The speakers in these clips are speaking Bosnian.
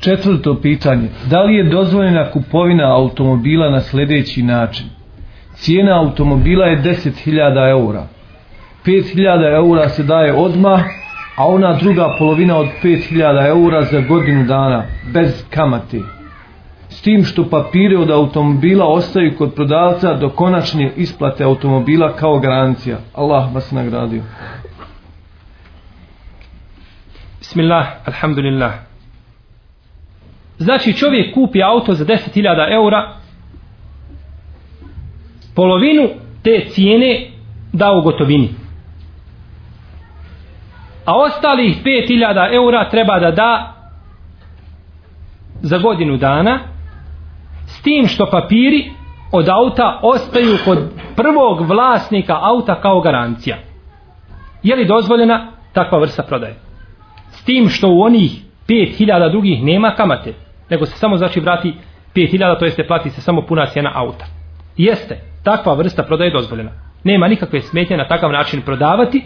Četvrto pitanje. Da li je dozvoljena kupovina automobila na sljedeći način? Cijena automobila je 10.000 eura. 5.000 eura se daje odmah, a ona druga polovina od 5.000 eura za godinu dana, bez kamate. S tim što papire od automobila ostaju kod prodavca do konačne isplate automobila kao garancija. Allah vas nagradio. Bismillah, alhamdulillah. Znači čovjek kupi auto za 10.000 eura, polovinu te cijene da u gotovini. A ostalih 5.000 eura treba da da za godinu dana s tim što papiri od auta ostaju kod prvog vlasnika auta kao garancija. Je li dozvoljena takva vrsta prodaje? S tim što u onih 5000 drugih nema kamate, nego se samo znači vrati 5000, to jeste plati se samo puna cijena auta. Jeste, takva vrsta prodaje dozvoljena. Nema nikakve smetnje na takav način prodavati,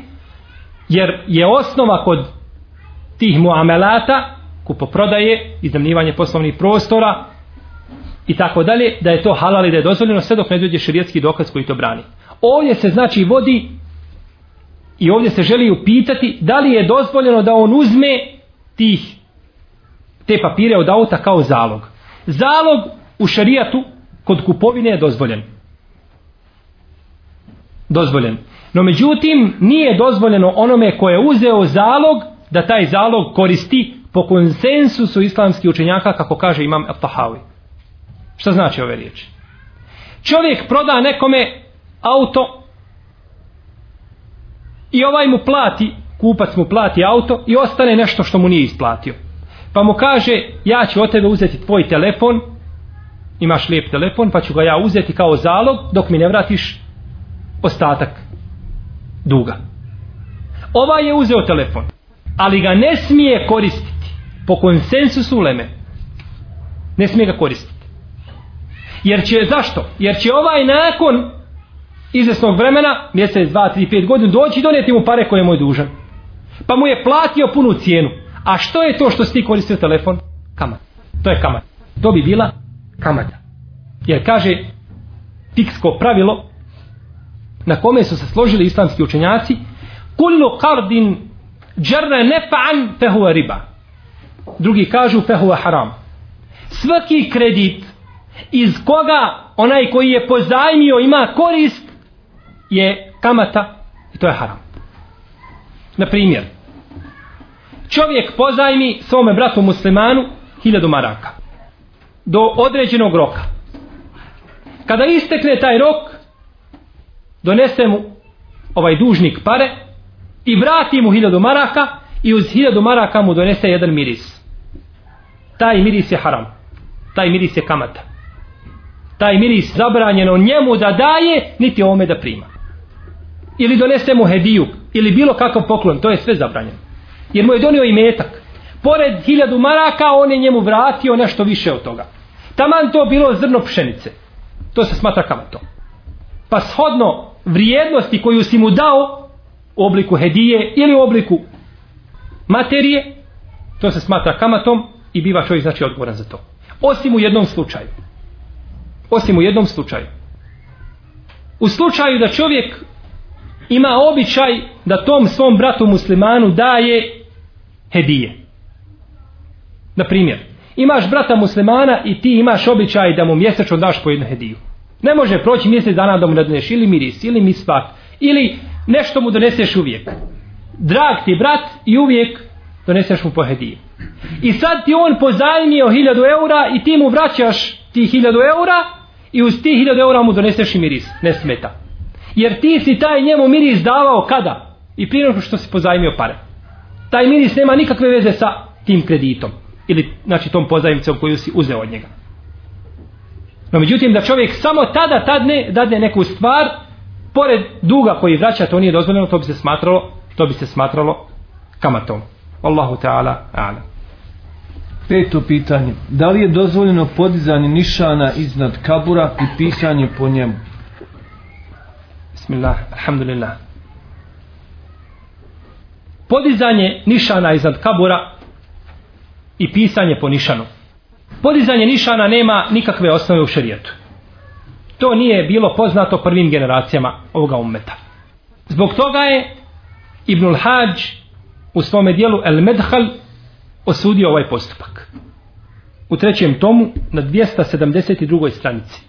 jer je osnova kod tih muamelata, kupoprodaje, iznamljivanje poslovnih prostora i tako dalje, da je to halal i da je dozvoljeno sve dok ne dođe širijetski dokaz koji to brani. Ovdje se znači vodi i ovdje se želi upitati da li je dozvoljeno da on uzme tih te papire od auta kao zalog. Zalog u šarijatu kod kupovine je dozvoljen. Dozvoljen. No međutim, nije dozvoljeno onome ko je uzeo zalog da taj zalog koristi po konsensusu islamskih učenjaka kako kaže imam Al-Tahawi. Šta znači ove riječi? Čovjek proda nekome auto i ovaj mu plati, kupac mu plati auto i ostane nešto što mu nije isplatio. Pa mu kaže, ja ću od tebe uzeti tvoj telefon, imaš lijep telefon, pa ću ga ja uzeti kao zalog dok mi ne vratiš ostatak duga. Ovaj je uzeo telefon, ali ga ne smije koristiti po konsensusu leme. Ne smije ga koristiti. Jer će, zašto? Jer će ovaj nakon izvesnog vremena, mjesec, dva, tri, pet godina, doći i donijeti mu pare koje je moj dužan. Pa mu je platio punu cijenu. A što je to što si ti koristio telefon? Kamat. To je kamat. To bi bila kamata. Jer kaže fiksko pravilo na kome su se složili islamski učenjaci kullu qardin jarra naf'an fa huwa riba. Drugi kažu fa huwa haram. Svaki kredit iz koga onaj koji je pozajmio ima korist je kamata i to je haram. Na primjer, čovjek pozajmi svome bratu muslimanu hiljadu maraka do određenog roka. Kada istekne taj rok, donese mu ovaj dužnik pare i vrati mu hiljadu maraka i uz hiljadu maraka mu donese jedan miris. Taj miris je haram. Taj miris je kamata. Taj miris zabranjeno njemu da daje, niti ome da prima ili donese mu hediju ili bilo kakav poklon, to je sve zabranjeno. Jer mu je donio i metak. Pored hiljadu maraka on je njemu vratio nešto više od toga. Taman to bilo zrno pšenice. To se smatra kamatom. Pa shodno vrijednosti koju si mu dao u obliku hedije ili u obliku materije, to se smatra kamatom i biva čovjek znači odgovoran za to. Osim u jednom slučaju. Osim u jednom slučaju. U slučaju da čovjek ima običaj da tom svom bratu muslimanu daje hedije. Na primjer, imaš brata muslimana i ti imaš običaj da mu mjesečno daš po jednu hediju. Ne može proći mjesec dana da mu nadneš ili miris, ili misfak, ili nešto mu doneseš uvijek. Drag ti brat i uvijek doneseš mu po hediju. I sad ti on pozajmio hiljadu eura i ti mu vraćaš ti hiljadu eura i uz ti hiljadu eura mu doneseš i miris. Ne smeta. Jer ti si taj njemu miris davao kada? I prije što si pozajmio pare. Taj miris nema nikakve veze sa tim kreditom. Ili znači tom pozajmicom koju si uzeo od njega. No međutim da čovjek samo tada tadne, dadne neku stvar, pored duga koji vraća, to nije dozvoljeno, to bi se smatralo, to bi se smatralo kamatom. Allahu Teala, ala. Peto pitanje. Da li je dozvoljeno podizanje nišana iznad kabura i pisanje po njemu? Bismillah, alhamdulillah. Podizanje nišana iznad kabura i pisanje po nišanu. Podizanje nišana nema nikakve osnove u šerijetu. To nije bilo poznato prvim generacijama ovoga ummeta. Zbog toga je Ibnul Hadž u svome dijelu El Medhal osudio ovaj postupak. U trećem tomu na 272. stranici.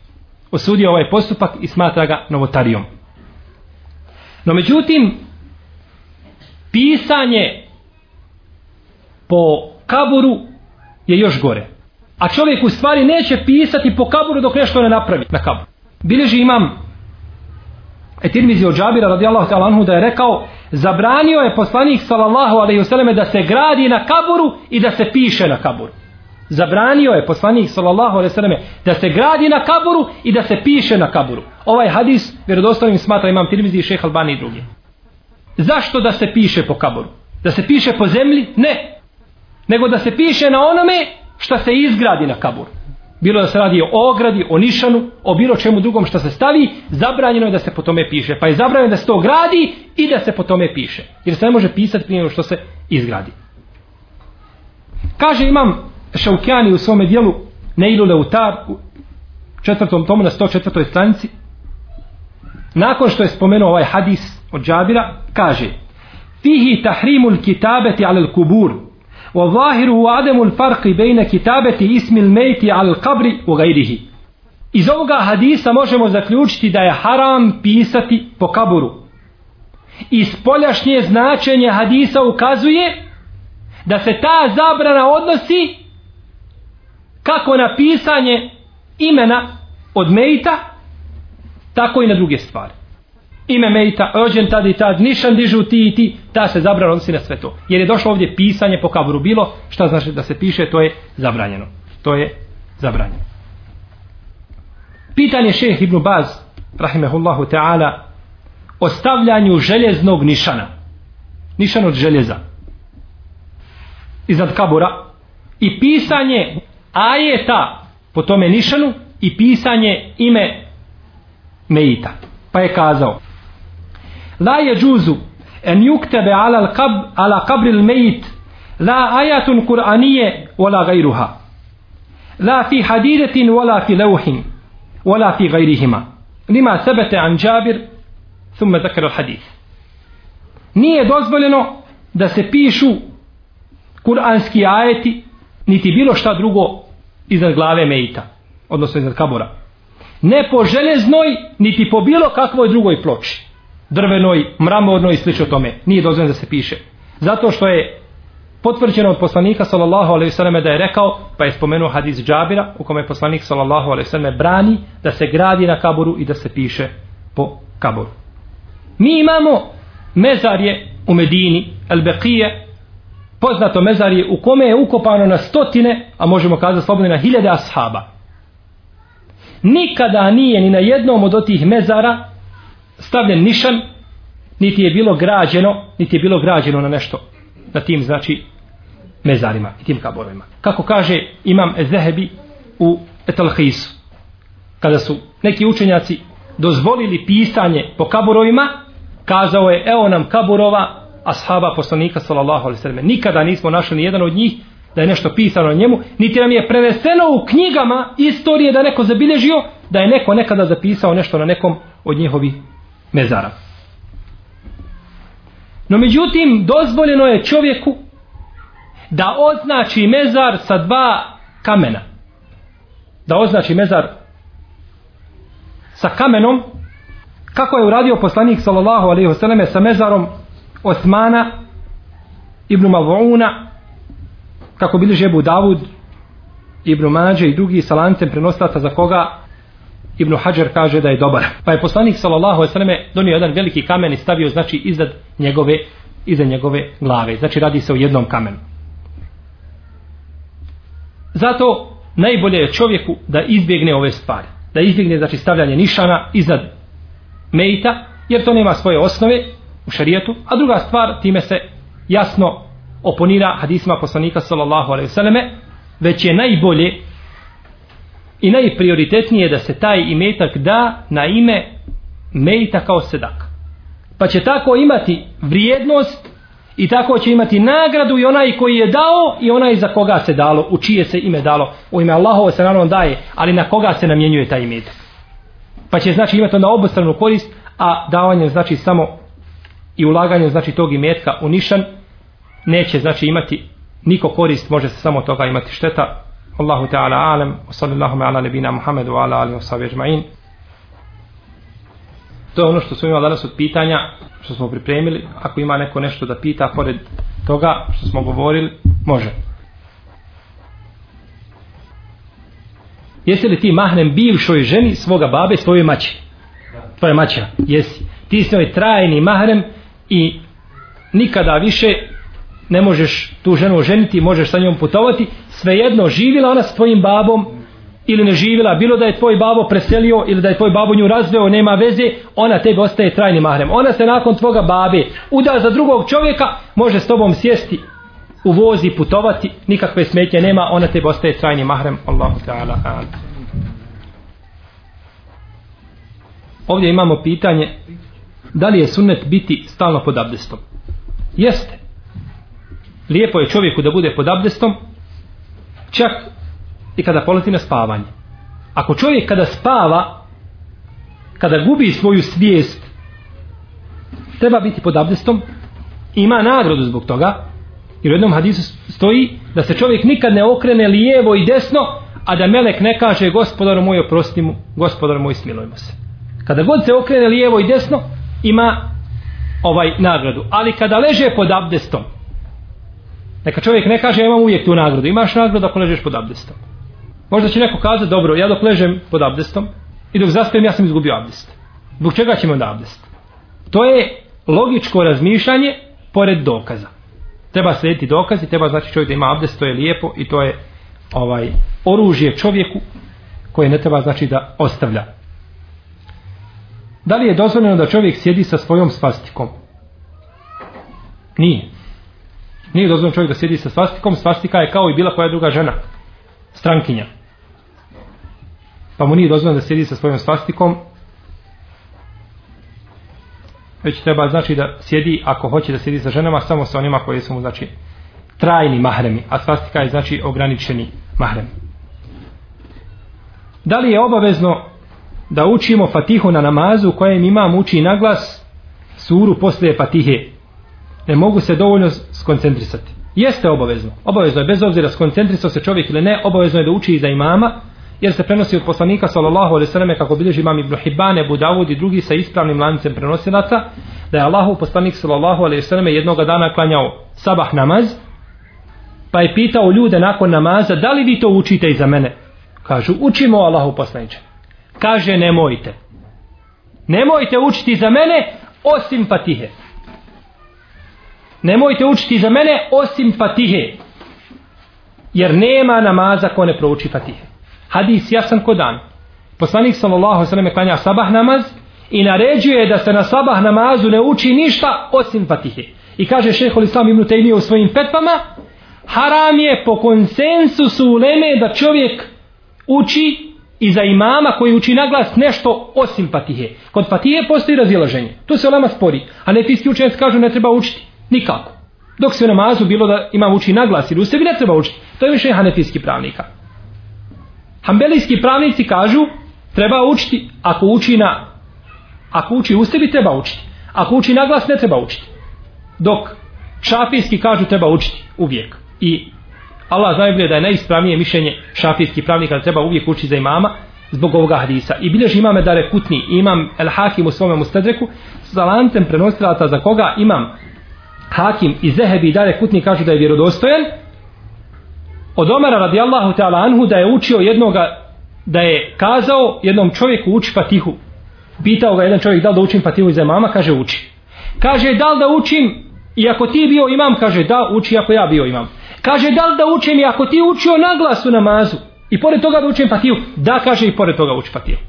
Osudio ovaj postupak i smatra ga novotarijom. No međutim, pisanje po kaburu je još gore. A čovjek u stvari neće pisati po kaburu dok nešto ne napravi na kaburu. Bileži imam Etirmizi od Džabira radijallahu ta'ala anhu da je rekao zabranio je poslanik sallallahu alaihi vseleme da se gradi na kaburu i da se piše na kaburu. Zabranio je poslanik sallallahu alejhi ve selleme da se gradi na kaburu i da se piše na kaburu. Ovaj hadis vjerodostojnim smatra imam Tirmizi i Šejh Albani i drugi. Zašto da se piše po kaburu? Da se piše po zemlji? Ne. Nego da se piše na onome što se izgradi na kaburu. Bilo da se radi o ogradi, o nišanu, o bilo čemu drugom što se stavi, zabranjeno je da se po tome piše. Pa je zabranjeno da se to gradi i da se po tome piše. Jer se ne može pisati prije što se izgradi. Kaže imam Šaukjani u svome dijelu Neilu Leutar u četvrtom tomu na 104. stranici nakon što je spomenuo ovaj hadis od Džabira kaže Fihi tahrimul kitabeti ala al-kubur wa zahiru adamu l-farqi bejna kitabeti ismi l-mejti ala l-kabri u gajrihi Iz ovoga hadisa možemo zaključiti da je haram pisati po kaburu. I spoljašnje značenje hadisa ukazuje da se ta zabrana odnosi kako na pisanje imena od mejta, tako i na druge stvari ime Mejta, rođen tad i tad, nišan dižu ti i ti, ta se zabrano odnosi na sve to. Jer je došlo ovdje pisanje po kaburu bilo, šta znači da se piše, to je zabranjeno. To je zabranjeno. Pitanje šeheh Ibn Baz, rahimehullahu ta'ala, o stavljanju željeznog nišana. Nišan od željeza. Iznad kabura. I pisanje ajeta po tome nišanu i pisanje ime Mejita. Pa je kazao, La je džuzu en juktebe ala, kab, ala kabril mejit la ajatun kur'anije wala gajruha. La fi hadidetin wala fi leuhin wala fi gajrihima. Lima sebete an džabir thumme zakaru hadid. Nije dozvoljeno da se pišu kur'anski ajeti niti bilo šta drugo iznad glave mejita, odnosno iznad kabora. Ne po železnoj, niti po bilo kakvoj drugoj ploči drvenoj, mramornoj i slično tome. Nije dozvoljeno da se piše. Zato što je potvrđeno od poslanika sallallahu alejhi ve selleme da je rekao, pa je spomenuo hadis Džabira u kome je poslanik sallallahu alejhi ve selleme brani da se gradi na kaburu i da se piše po kaburu. Mi imamo mezarje u Medini, Al-Baqije, poznato mezarje u kome je ukopano na stotine, a možemo kazati slobodno na hiljade ashaba. Nikada nije ni na jednom od tih mezara stavljen nišan, niti je bilo građeno, niti je bilo građeno na nešto, na tim, znači, mezarima i tim kaborovima. Kako kaže imam Ezehebi u Etalhisu, kada su neki učenjaci dozvolili pisanje po kaborovima, kazao je, evo nam kaborova ashaba poslanika sallallahu alaihi sallam. Nikada nismo našli ni jedan od njih da je nešto pisano o njemu, niti nam je preneseno u knjigama istorije da neko zabilježio, da je neko nekada zapisao nešto na nekom od njihovih mezara. No međutim, dozvoljeno je čovjeku da označi mezar sa dva kamena. Da označi mezar sa kamenom kako je uradio poslanik sallallahu alaihi wasallam sa mezarom Osmana ibn Mavuna kako bili žebu Davud ibn Mađe i drugi sa lancem prenostaca za koga Ibn Hajar kaže da je dobar. Pa je poslanik sallallahu alejhi ve selleme donio jedan veliki kamen i stavio znači iznad njegove iza njegove glave. Znači radi se o jednom kamenu. Zato najbolje je čovjeku da izbjegne ove stvari. Da izbjegne znači stavljanje nišana iznad mejta, jer to nema svoje osnove u šarijetu. A druga stvar, time se jasno oponira hadisma poslanika sallallahu alejhi ve selleme, već je najbolje i najprioritetnije da se taj imetak da na ime mejta kao sedak. Pa će tako imati vrijednost I tako će imati nagradu i onaj koji je dao i onaj za koga se dalo, u čije se ime dalo. U ime Allahovo se naravno daje, ali na koga se namjenjuje taj imetak. Pa će znači imati onda obostranu korist, a davanje znači samo i ulaganje znači tog imetka u nišan, neće znači imati niko korist, može se samo toga imati šteta. Allahu Teala alem, sallallahu ala nebina Muhammedu, ala alihi wa sahbihi To je ono što smo imali danas od pitanja, što smo pripremili. Ako ima neko nešto da pita, pored toga što smo govorili, može. Jesi li ti mahnem bivšoj ženi svoga babe, svoje maće? Tvoje maća, jesi. Ti si njoj trajni mahrem i nikada više ne možeš tu ženu oženiti, možeš sa njom putovati, svejedno živila ona s tvojim babom ili ne živila, bilo da je tvoj babo preselio ili da je tvoj babo nju razveo, nema veze, ona tebi ostaje trajni mahrem. Ona se nakon tvoga babe uda za drugog čovjeka, može s tobom sjesti u vozi, putovati, nikakve smetje nema, ona tebi ostaje trajni mahrem. Allahu ta'ala. Ovdje imamo pitanje da li je sunnet biti stalno pod abdestom. Jeste. Lijepo je čovjeku da bude pod abdestom, čak i kada poleti na spavanje. Ako čovjek kada spava, kada gubi svoju svijest, treba biti pod abdestom, ima nagradu zbog toga, jer u jednom hadisu stoji da se čovjek nikad ne okrene lijevo i desno, a da melek ne kaže gospodaru moj oprosti mu, gospodaru moj smilujmo se. Kada god se okrene lijevo i desno, ima ovaj nagradu. Ali kada leže pod abdestom, neka čovjek ne kaže imam uvijek tu nagradu, imaš nagradu ako ležeš pod abdestom. Možda će neko kazati, dobro, ja dok ležem pod abdestom i dok zaspijem, ja sam izgubio abdest. Zbog čega ćemo onda abdest? To je logičko razmišljanje pored dokaza. Treba slijediti i treba znači čovjek da ima abdest, to je lijepo i to je ovaj oružje čovjeku koje ne treba znači da ostavlja. Da li je dozvoljeno da čovjek sjedi sa svojom svastikom? Nije. Nije dozvoljeno čovjek da sjedi sa svastikom. Svastika je kao i bila koja druga žena. Strankinja pa mu nije dozvoljeno da sjedi sa svojom svastikom već treba znači da sjedi ako hoće da sjedi sa ženama samo sa onima koji su mu znači trajni mahremi a svastika je znači ograničeni mahrem da li je obavezno da učimo fatihu na namazu kojem imam uči na glas suru poslije fatihe ne mogu se dovoljno skoncentrisati. Jeste obavezno. Obavezno je bez obzira skoncentrisao se čovjek ili ne obavezno je da uči za imama jer se prenosi od poslanika sallallahu alejhi ve selleme kako bilježi imam Ibn Hibban, Abu Davud i drugi sa ispravnim lancem prenosilaca da je Allahu poslanik sallallahu alejhi ve selleme jednog dana klanjao sabah namaz pa je pitao ljude nakon namaza da li vi to učite iza mene? Kažu učimo Allahu poslanice. Kaže nemojte. Nemojte učiti za mene osim Fatihe nemojte učiti za mene osim Fatihe jer nema namaza ko ne prouči Fatihe hadis jasan ko dan. Poslanik sallallahu alejhi ve klanja sabah namaz i naređuje da se na sabah namazu ne uči ništa osim Fatihe. I kaže šejhul Islam Ibn Taymije u svojim fetvama, haram je po konsensusu uleme da čovjek uči i za imama koji uči naglas nešto osim Fatihe. Kod Fatihe postoji razilaženje. Tu se ulema spori. A nefiski učenjaci kažu ne treba učiti. Nikako. Dok se u namazu bilo da imam uči naglas ili u sebi ne treba učiti. To je više hanefijski pravnika. Hambelijski pravnici kažu treba učiti ako uči na ako uči u sebi treba učiti. Ako uči naglas ne treba učiti. Dok šafijski kažu treba učiti uvijek. I Allah zna da je najispravnije mišljenje šafijski pravnika da treba uvijek učiti za imama zbog ovoga hadisa. I bilježi imame da Kutni, imam El Hakim u svome mustadreku sa lancem prenosilaca za koga imam Hakim i Zehebi i Dare Kutni kažu da je vjerodostojan. Od Omara radijallahu ta'ala anhu da je učio jednoga da je kazao jednom čovjeku uči Fatihu. Pitao ga jedan čovjek da li da učim Fatihu iz mama kaže uči. Kaže da li da učim i ako ti bio imam? Kaže da uči ako ja bio imam. Kaže da li da učim i ako ti učio naglas u namazu? I pored toga da učim Fatihu? Da kaže i pored toga uči Fatihu.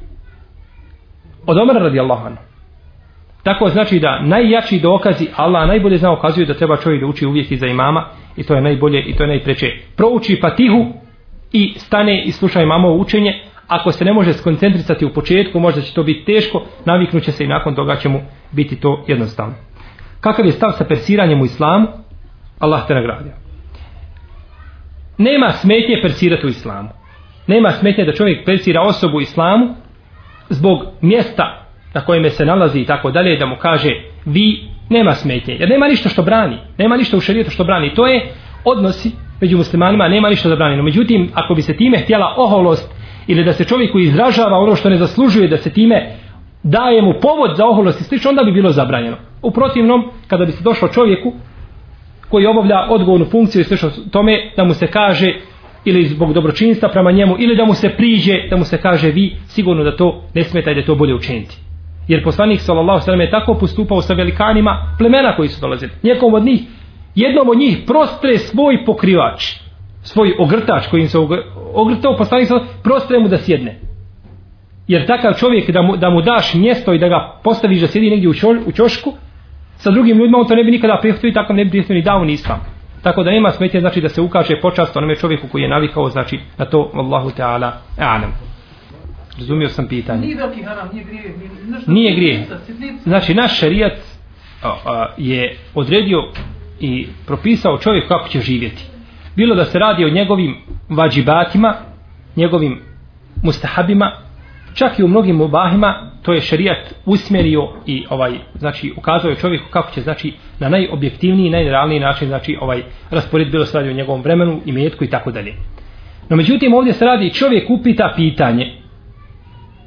Od Omara radijallahu anhu. Tako znači da najjači dokazi Allah najbolje zna ukazuje da treba čovjek da uči uvijek iza imama i to je najbolje i to je najpreče. Prouči Fatihu i stane i sluša imamovo učenje. Ako se ne može skoncentrisati u početku, možda će to biti teško, naviknuće se i nakon toga će mu biti to jednostavno. kakav je stav sa persiranjem u islamu, Allah te nagradio. Nema smetnje persirati u islamu. Nema smetnje da čovjek persira osobu u islamu zbog mjesta na kojem se nalazi i tako dalje, da mu kaže vi nema smetnje. Jer nema ništa što brani. Nema ništa u šarijetu što brani. To je odnosi među muslimanima, nema ništa zabranjeno. Međutim, ako bi se time htjela oholost ili da se čovjeku izražava ono što ne zaslužuje, da se time daje mu povod za oholost i slično, onda bi bilo zabranjeno. U protivnom, kada bi se došlo čovjeku koji obavlja odgovornu funkciju i slično tome, da mu se kaže ili zbog dobročinstva prema njemu, ili da mu se priđe, da mu se kaže vi, sigurno da to ne smeta i da to bolje učiniti. Jer poslanik sallallahu sallam je tako postupao sa velikanima plemena koji su dolazili. Nijekom od njih, jednom od njih prostre svoj pokrivač, svoj ogrtač kojim se ogrtao, poslanik sallallahu prostre mu da sjedne. Jer takav čovjek da mu, da mu daš mjesto i da ga postaviš da sjedi negdje u, čo, u čošku, sa drugim ljudima on to ne bi nikada prihvatio i tako ne bi prihvatio ni dao ni islam. Tako da nema smetje znači da se ukaže počast onome čovjeku koji je navikao znači na to Allahu Teala anem. Razumio sam pitanje. Nije veliki haram, nije grije. Nije grije. Znači naš šarijat a, a, je odredio i propisao čovjek kako će živjeti. Bilo da se radi o njegovim vađibatima, njegovim mustahabima, čak i u mnogim mubahima, to je šarijat usmjerio i ovaj znači ukazao je čovjeku kako će znači na najobjektivniji najrealniji način znači ovaj raspored bilo se radi o njegovom vremenu i i tako dalje. No međutim ovdje se radi čovjek upita pitanje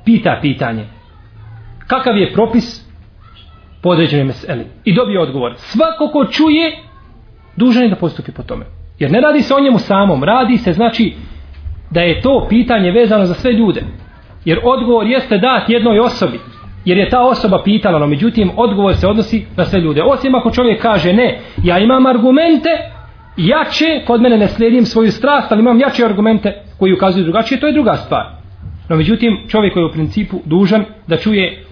pita pitanje. Kakav je propis po određenoj meseli? I dobije odgovor. Svako ko čuje dužan je da postupi po tome. Jer ne radi se o njemu samom. Radi se znači da je to pitanje vezano za sve ljude. Jer odgovor jeste dat jednoj osobi jer je ta osoba pitala no međutim odgovor se odnosi na sve ljude. Osim ako čovjek kaže ne ja imam argumente jače kod mene ne slijedim svoju strast ali imam jače argumente koji ukazuju drugačije to je druga stvar no međutim čovjek koji je u principu dužan da čuje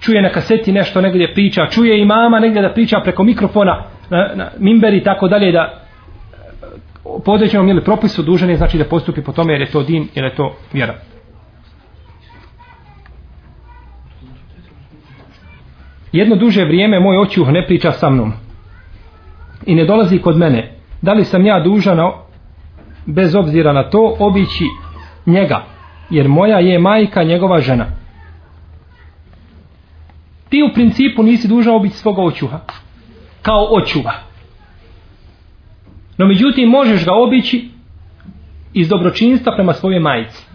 čuje na kaseti nešto negdje priča čuje i mama negdje da priča preko mikrofona na, na mimberi i tako dalje da po određenom ili propisu dužan je znači da postupi po tome jer je to din jer je to vjera. Jedno duže vrijeme moj očuh ne priča sa mnom i ne dolazi kod mene. Da li sam ja dužan bez obzira na to obići njega? Jer moja je majka njegova žena ti u principu nisi dužan biti svoga očuha kao očuva. no međutim možeš ga obići iz dobročinstva prema svoje majici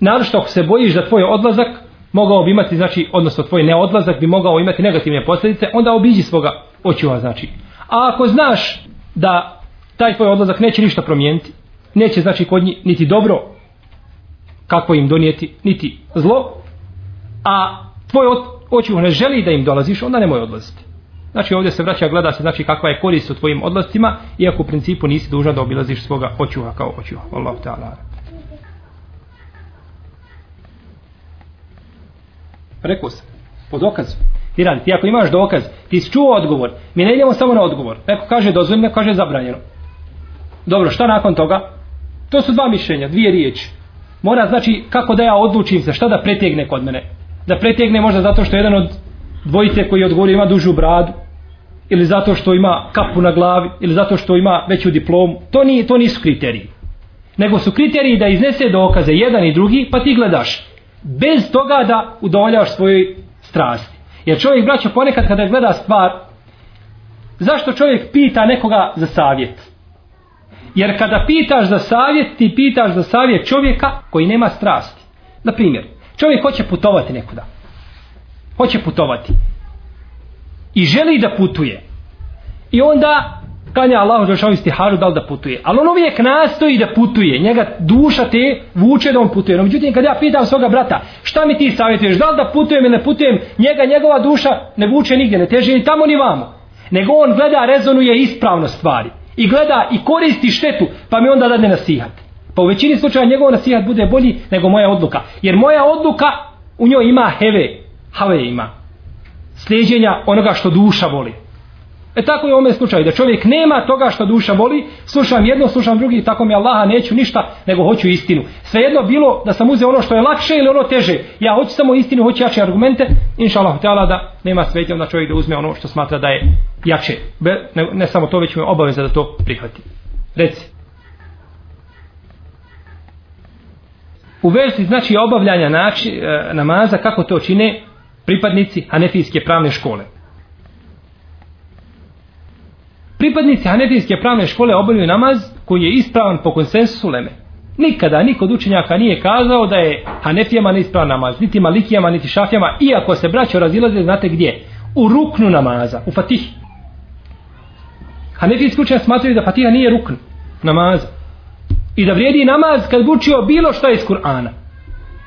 naravno ako se bojiš za tvoj odlazak mogao bi imati, znači, odnosno tvoj neodlazak bi mogao imati negativne posljedice, onda obiđi svoga očuva, znači. A ako znaš da taj tvoj odlazak neće ništa promijeniti, neće, znači, kod njih niti dobro kako im donijeti, niti zlo, a tvoj očuva ne želi da im dolaziš, onda nemoj odlaziti. Znači ovdje se vraća, gleda se znači kakva je korist u tvojim odlascima, iako u principu nisi dužan da obilaziš svoga očuha kao očuha. Allah ta'ala. Rekao sam. Po dokazu. Ti radi. Ti ako imaš dokaz, ti si čuo odgovor. Mi ne idemo samo na odgovor. Neko kaže dozvoljeno, neko kaže zabranjeno. Dobro, šta nakon toga? To su dva mišljenja, dvije riječi. Mora znači kako da ja odlučim se, šta da pretegne kod mene. Da pretegne možda zato što jedan od dvojice koji odgovori ima dužu bradu ili zato što ima kapu na glavi ili zato što ima veću diplomu. To, nije, to nisu kriteriji. Nego su kriteriji da iznese dokaze jedan i drugi pa ti gledaš bez toga da udovoljavaš svojoj strasti. Jer čovjek, braćo, ponekad kada gleda stvar, zašto čovjek pita nekoga za savjet? Jer kada pitaš za savjet, ti pitaš za savjet čovjeka koji nema strasti. Na primjer, čovjek hoće putovati nekuda. Hoće putovati. I želi da putuje. I onda kanja Allahu Đelšanu istiharu da li da putuje. Ali on uvijek nastoji da putuje. Njega duša te vuče da on putuje. No, međutim, kad ja pitam svoga brata, šta mi ti savjetuješ, da li da putujem ili ne putujem, njega, njegova duša ne vuče nigdje, ne teže ni tamo ni vamo. Nego on gleda, rezonuje ispravno stvari. I gleda i koristi štetu, pa mi onda dadne nasihat. Pa u većini slučaja njegov nasihat bude bolji nego moja odluka. Jer moja odluka u njoj ima heve, have ima. Slijedženja onoga što duša voli. E tako je u ovome slučaju, da čovjek nema toga što duša voli, slušam jedno, slušam drugi, tako mi Allaha neću ništa, nego hoću istinu. Svejedno bilo da sam uzeo ono što je lakše ili ono teže, ja hoću samo istinu, hoću jače argumente, inša Allah, htjela da nema svetja onda čovjek da uzme ono što smatra da je jače. Be, ne, ne samo to, već mu je obaveza da to prihvati. Reci. U verzi znači obavljanja nači, e, namaza, kako to čine pripadnici Hanefijske pravne škole. Pripadnici Hanefijske pravne škole obavljaju namaz koji je ispravan po konsensusu Leme. Nikada niko od učenjaka nije kazao da je Hanefijama neispravan namaz, niti Malikijama, niti Šafijama, iako se braćo razilaze, znate gdje? U ruknu namaza, u Fatihi. Hanefijski učenjaci smatraju da Fatiha nije rukn namaza. I da vrijedi namaz kad učio bilo što iz Kur'ana.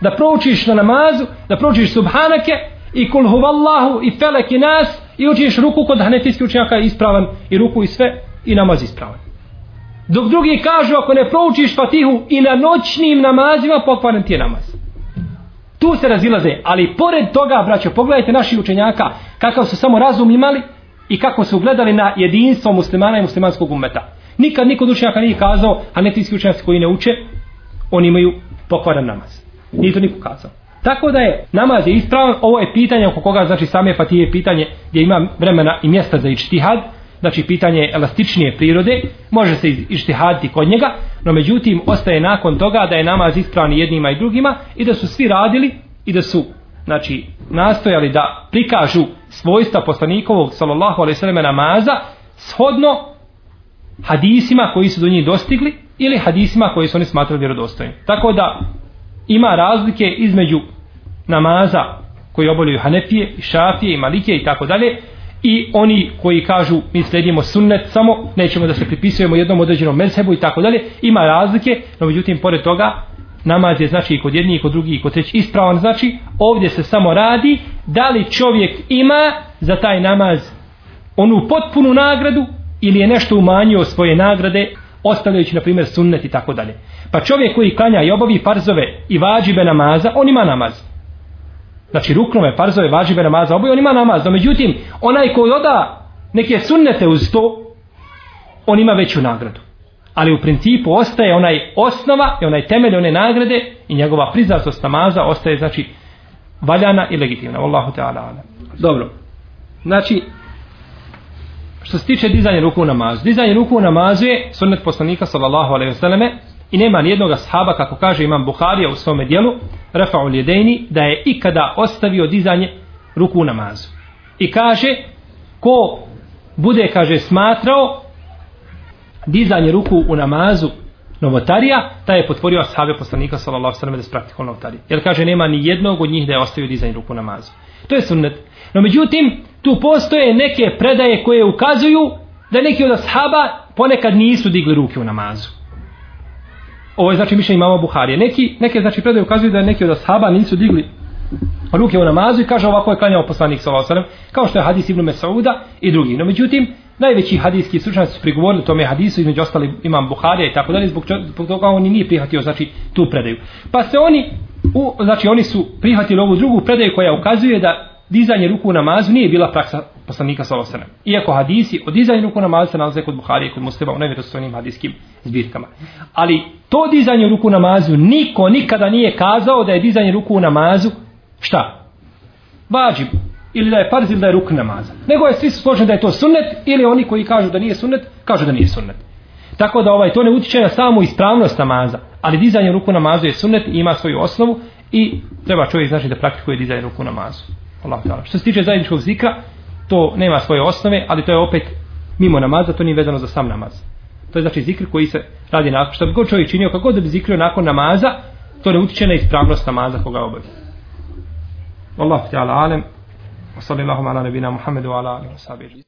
Da proučiš na namazu, da proučiš subhanake i kul huvallahu i felek i nas i učiš ruku kod hanefijskih učenjaka ispravan i ruku i sve i namaz ispravan. Dok drugi kažu ako ne proučiš fatihu i na noćnim namazima pokvaren ti je namaz. Tu se razilaze, ali pored toga, braćo, pogledajte naši učenjaka kakav su samo razum imali i kako su gledali na jedinstvo muslimana i muslimanskog umeta. Nikad niko od učenjaka nije kazao, a ne tiski učenjaci koji ne uče, oni imaju pokvaran namaz. Nije to niko kazao. Tako da je namaz je ispravan, ovo je pitanje oko koga znači same fatije pitanje gdje ima vremena i mjesta za ištihad, znači pitanje elastičnije prirode, može se ištihaditi kod njega, no međutim ostaje nakon toga da je namaz ispravan jednima i drugima i da su svi radili i da su znači nastojali da prikažu svojstva poslanikovog sallallahu alejhi ve selleme namaza shodno hadisima koji su do njih dostigli ili hadisima koji su oni smatrali vjerodostojnim. Tako da ima razlike između namaza koji obavljaju Hanefije, i Šafije i Malikije i tako dalje i oni koji kažu mi sledimo sunnet samo, nećemo da se pripisujemo jednom određenom mezhebu i tako dalje, ima razlike, no međutim pored toga namaz je znači i kod jednih i kod drugih i kod trećih ispravan znači ovdje se samo radi da li čovjek ima za taj namaz onu potpunu nagradu ili je nešto umanjio svoje nagrade ostavljajući na primjer sunnet i tako dalje. Pa čovjek koji klanja i obavi farzove i vađibe namaza on ima namaz znači ruknove, farzove, vađibe namaza oboje on ima namaz no međutim onaj koji oda neke sunnete uz to on ima veću nagradu. Ali u principu ostaje onaj osnova i onaj temelj one nagrade i njegova priznatost namaza ostaje znači valjana i legitimna. Allahu Teala dobro. Znači što se tiče dizanja ruku u namazu. Dizanje ruku u namazu je sunnet poslanika sallallahu alaihi wasallam i nema nijednog sahaba kako kaže imam Buharija u svome dijelu Rafa'ul Jedejni da je ikada ostavio dizanje ruku u namazu i kaže ko bude kaže smatrao dizanje ruku u namazu novotarija, taj je potvorio ashabe poslanika sallallahu sallam da se da novotarija. Jer kaže nema ni jednog od njih da je ostavio dizanje ruku u namazu. To je sunnet. No međutim, tu postoje neke predaje koje ukazuju da neki od ashaba ponekad nisu digli ruke u namazu. Ovo je znači mišljenje imama Buharije. Neki, neke znači predaje ukazuju da neki od ashaba nisu digli ruke u namazu i kaže ovako je klanjao poslanik sallallahu alejhi ve kao što je hadis Ibn Mesauda i drugi. No međutim, Najveći hadijski stručnjaci su prigovorili tome hadisu, između ostali imam Buharija i tako dalje, zbog, zbog toga oni nije prihvatio znači, tu predaju. Pa se oni, u, znači oni su prihvatili ovu drugu predaju koja ukazuje da dizanje ruku u namazu nije bila praksa poslanika sa osanem. Iako hadisi o dizanju ruku u namazu se nalaze kod Buharije i kod muslima u nevjerostojnim hadijskim zbirkama. Ali to dizanje ruku u namazu niko nikada nije kazao da je dizanje ruku u namazu šta? Vađib ili da je farz ili da je ruk namaza. Nego je svi su složeni da je to sunnet ili oni koji kažu da nije sunnet, kažu da nije sunnet. Tako da ovaj to ne utiče na samu ispravnost namaza, ali dizanje ruku namazu je sunnet i ima svoju osnovu i treba čovjek znači da praktikuje dizanje ruku namazu. Allah ta'ala. Što se tiče zajedničkog zikra, to nema svoje osnove, ali to je opet mimo namaza, to nije vezano za sam namaz. To je znači zikr koji se radi nakon, što bi god čovjek činio, kako da bi zikrio nakon namaza, to ne utiče na ispravnost namaza koga obavlja. Allah ta'ala alem, wa sallallahu ala nabina Muhammedu ala alim,